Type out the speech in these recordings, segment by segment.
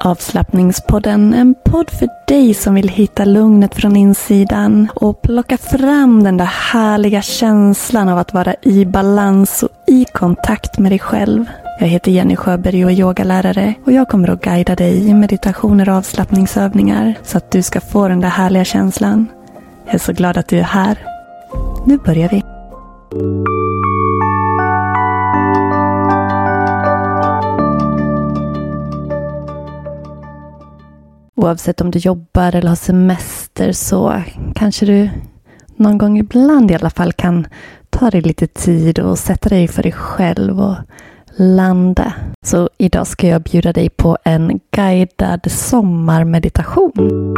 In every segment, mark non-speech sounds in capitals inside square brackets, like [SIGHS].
Avslappningspodden, en podd för dig som vill hitta lugnet från insidan och plocka fram den där härliga känslan av att vara i balans och i kontakt med dig själv. Jag heter Jenny Sjöberg och är yogalärare och jag kommer att guida dig i meditationer och avslappningsövningar så att du ska få den där härliga känslan. Jag är så glad att du är här. Nu börjar vi. Oavsett om du jobbar eller har semester så kanske du någon gång ibland i alla fall kan ta dig lite tid och sätta dig för dig själv och landa. Så idag ska jag bjuda dig på en guidad sommarmeditation.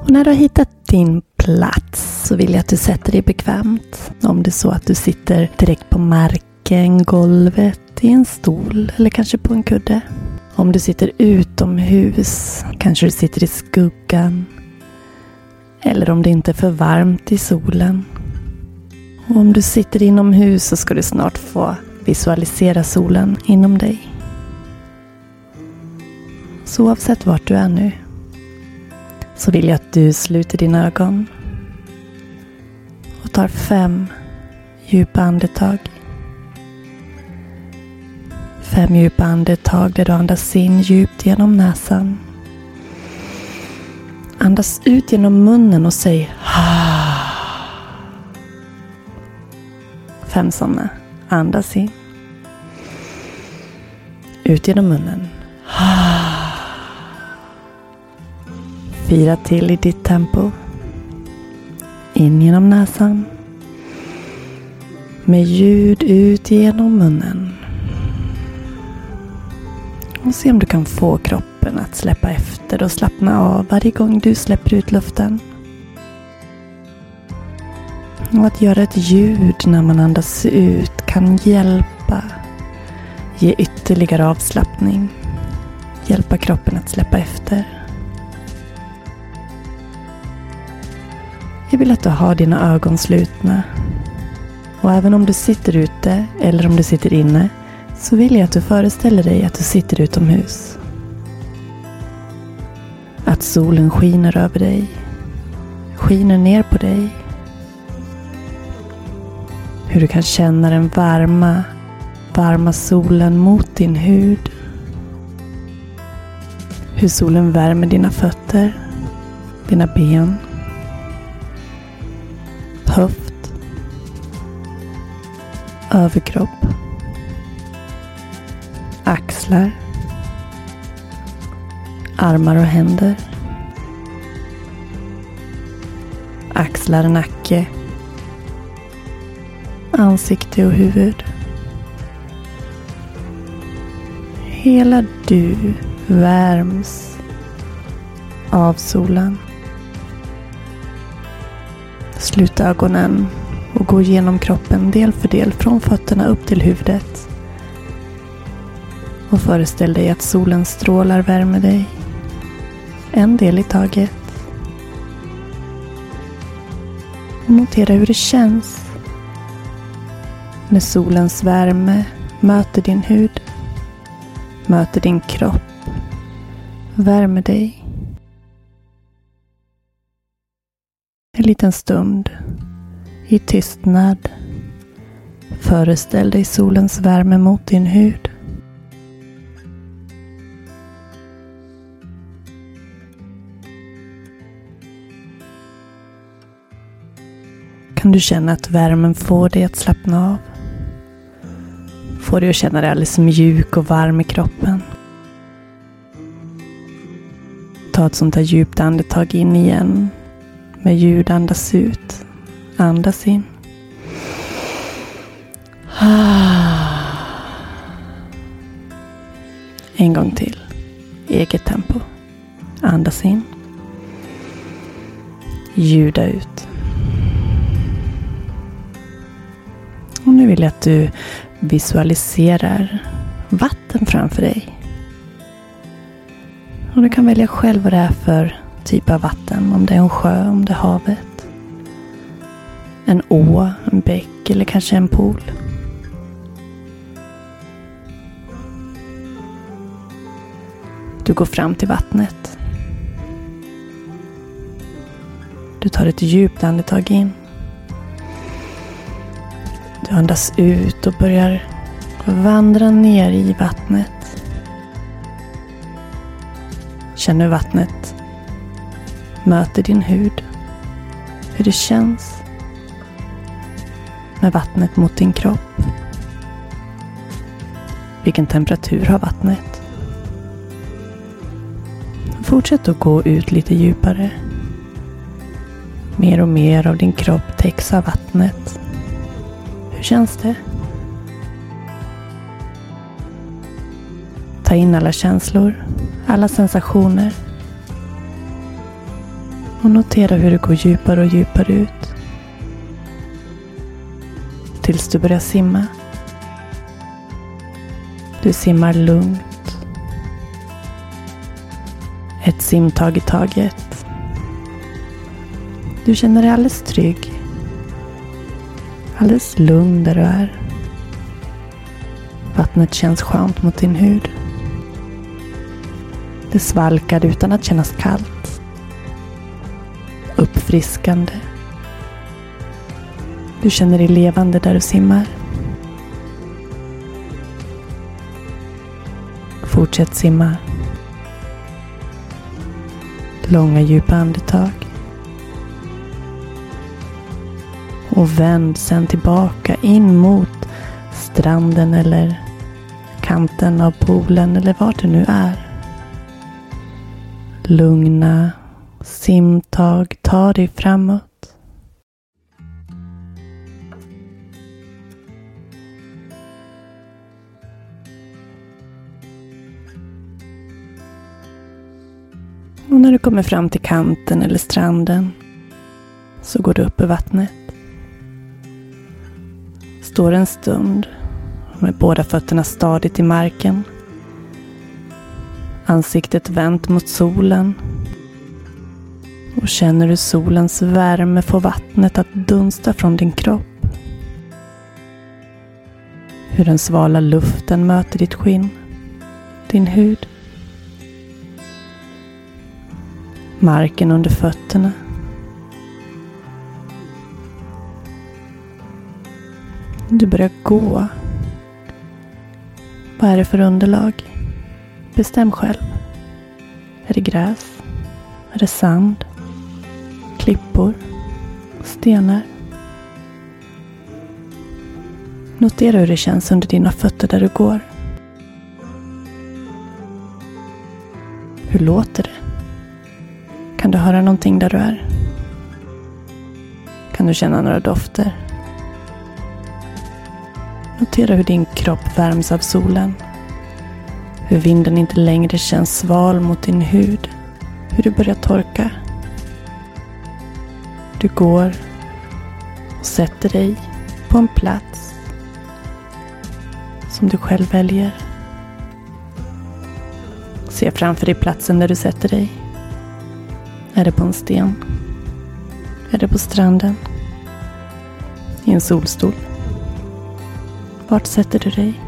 Och när du har hittat din plats så vill jag att du sätter dig bekvämt. Om det är så att du sitter direkt på marken, golvet, i en stol eller kanske på en kudde. Om du sitter utomhus, kanske du sitter i skuggan. Eller om det inte är för varmt i solen. Och om du sitter inomhus så ska du snart få visualisera solen inom dig. Så oavsett vart du är nu så vill jag att du sluter dina ögon och tar fem djupa andetag. Fem djupa andetag där du andas in djupt genom näsan. Andas ut genom munnen och säg ha. Fem sådana. Andas in. Ut genom munnen. Ha. Fyra till i ditt tempo. In genom näsan. Med ljud ut genom munnen. Och se om du kan få kroppen att släppa efter och slappna av varje gång du släpper ut luften. Och att göra ett ljud när man andas ut kan hjälpa. Ge ytterligare avslappning. Hjälpa kroppen att släppa efter. Jag vill att du har dina ögon slutna. Och även om du sitter ute eller om du sitter inne så vill jag att du föreställer dig att du sitter utomhus. Att solen skiner över dig. Skiner ner på dig. Hur du kan känna den varma, varma solen mot din hud. Hur solen värmer dina fötter, dina ben höft, överkropp, axlar, armar och händer, axlar, nacke, ansikte och huvud. Hela du värms av solen. Slut ögonen och gå igenom kroppen del för del från fötterna upp till huvudet. Och föreställ dig att solens strålar värmer dig. En del i taget. Och notera hur det känns när solens värme möter din hud, möter din kropp, värmer dig. En liten stund i tystnad föreställ dig solens värme mot din hud. Kan du känna att värmen får dig att slappna av? Får dig att känna dig alldeles mjuk och varm i kroppen. Ta ett sånt här djupt andetag in igen. Med ljud andas ut. Andas in. [SIGHS] En gång till. Eget tempo. Andas in. Ljuda ut. Och nu vill jag att du visualiserar vatten framför dig. Och du kan välja själv vad det är för typ av vatten. Om det är en sjö, om det är havet. En å, en bäck eller kanske en pool. Du går fram till vattnet. Du tar ett djupt andetag in. Du andas ut och börjar vandra ner i vattnet. Känn hur vattnet möter din hud. Hur det känns med vattnet mot din kropp. Vilken temperatur har vattnet? Fortsätt att gå ut lite djupare. Mer och mer av din kropp täcks av vattnet. Hur känns det? Ta in alla känslor, alla sensationer. Och notera hur du går djupare och djupare ut. Tills du börjar simma. Du simmar lugnt. Ett simtag i taget. Du känner dig alldeles trygg. Alldeles lugn där du är. Vattnet känns skönt mot din hud. Det svalkar utan att kännas kallt. Uppfriskande. Du känner dig levande där du simmar. Fortsätt simma. Långa djupa andetag. Och vänd sen tillbaka in mot stranden eller kanten av poolen eller vart du nu är. Lugna simtag, ta dig framåt. Och när du kommer fram till kanten eller stranden så går du upp ur vattnet. Står en stund med båda fötterna stadigt i marken. Ansiktet vänt mot solen. Och känner hur solens värme får vattnet att dunsta från din kropp. Hur den svala luften möter ditt skinn, din hud. Marken under fötterna. Du börjar gå. Vad är det för underlag? Bestäm själv. Är det gräs? Är det sand? Klippor? Stenar? Notera hur det känns under dina fötter där du går. Hur låter det? Kan du höra någonting där du är? Kan du känna några dofter? Notera hur din kropp värms av solen. Hur vinden inte längre känns sval mot din hud. Hur du börjar torka. Du går och sätter dig på en plats som du själv väljer. Se framför dig platsen där du sätter dig. Är det på en sten? Är det på stranden? I en solstol? Vart sätter du dig?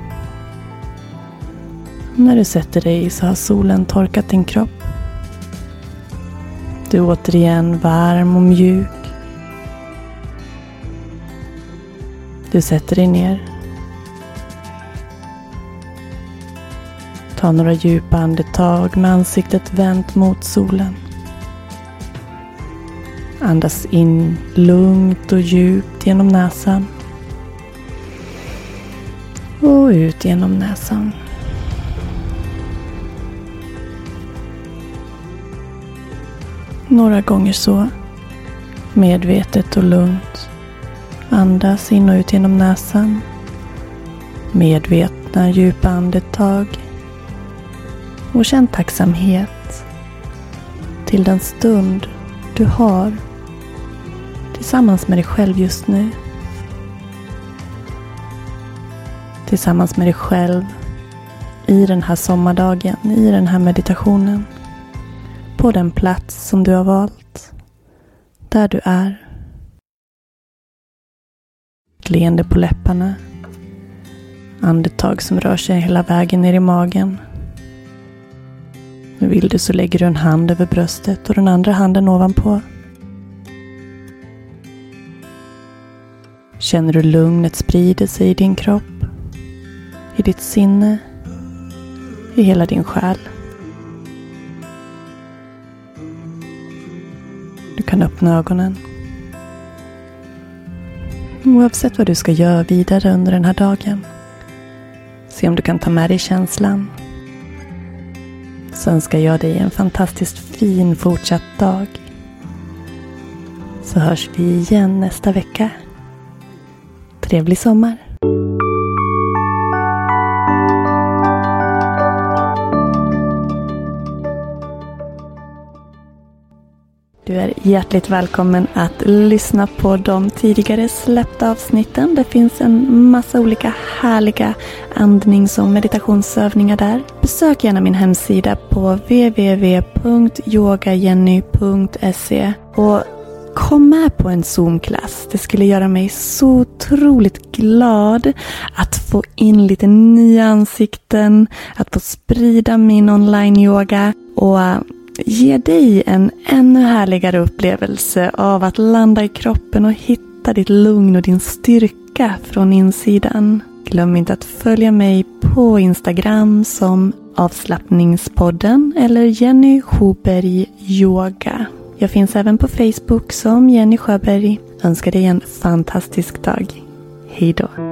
När du sätter dig så har solen torkat din kropp. Du är återigen varm och mjuk. Du sätter dig ner. Ta några djupa andetag med ansiktet vänt mot solen. Andas in lugnt och djupt genom näsan. Och ut genom näsan. Några gånger så. Medvetet och lugnt. Andas in och ut genom näsan. Medvetna djupa andetag. Och känn tacksamhet till den stund du har tillsammans med dig själv just nu. Tillsammans med dig själv i den här sommardagen, i den här meditationen. På den plats som du har valt. Där du är. Ett leende på läpparna. Andetag som rör sig hela vägen ner i magen. Nu vill du så lägger du en hand över bröstet och den andra handen ovanpå. Känner du lugnet sprider sig i din kropp, i ditt sinne, i hela din själ. Du kan öppna ögonen. Oavsett vad du ska göra vidare under den här dagen. Se om du kan ta med dig känslan. Så önskar jag dig en fantastiskt fin fortsatt dag. Så hörs vi igen nästa vecka. Trevlig sommar! Är hjärtligt välkommen att lyssna på de tidigare släppta avsnitten. Det finns en massa olika härliga andnings och meditationsövningar där. Besök gärna min hemsida på www.yogajenny.se och Kom med på en Zoom-klass. Det skulle göra mig så otroligt glad att få in lite nya ansikten, att få sprida min online-yoga och ge dig en ännu härligare upplevelse av att landa i kroppen och hitta ditt lugn och din styrka från insidan. Glöm inte att följa mig på Instagram som avslappningspodden eller Jenny Sjöberg Yoga. Jag finns även på Facebook som Jenny Sjöberg. Önskar dig en fantastisk dag. Hejdå.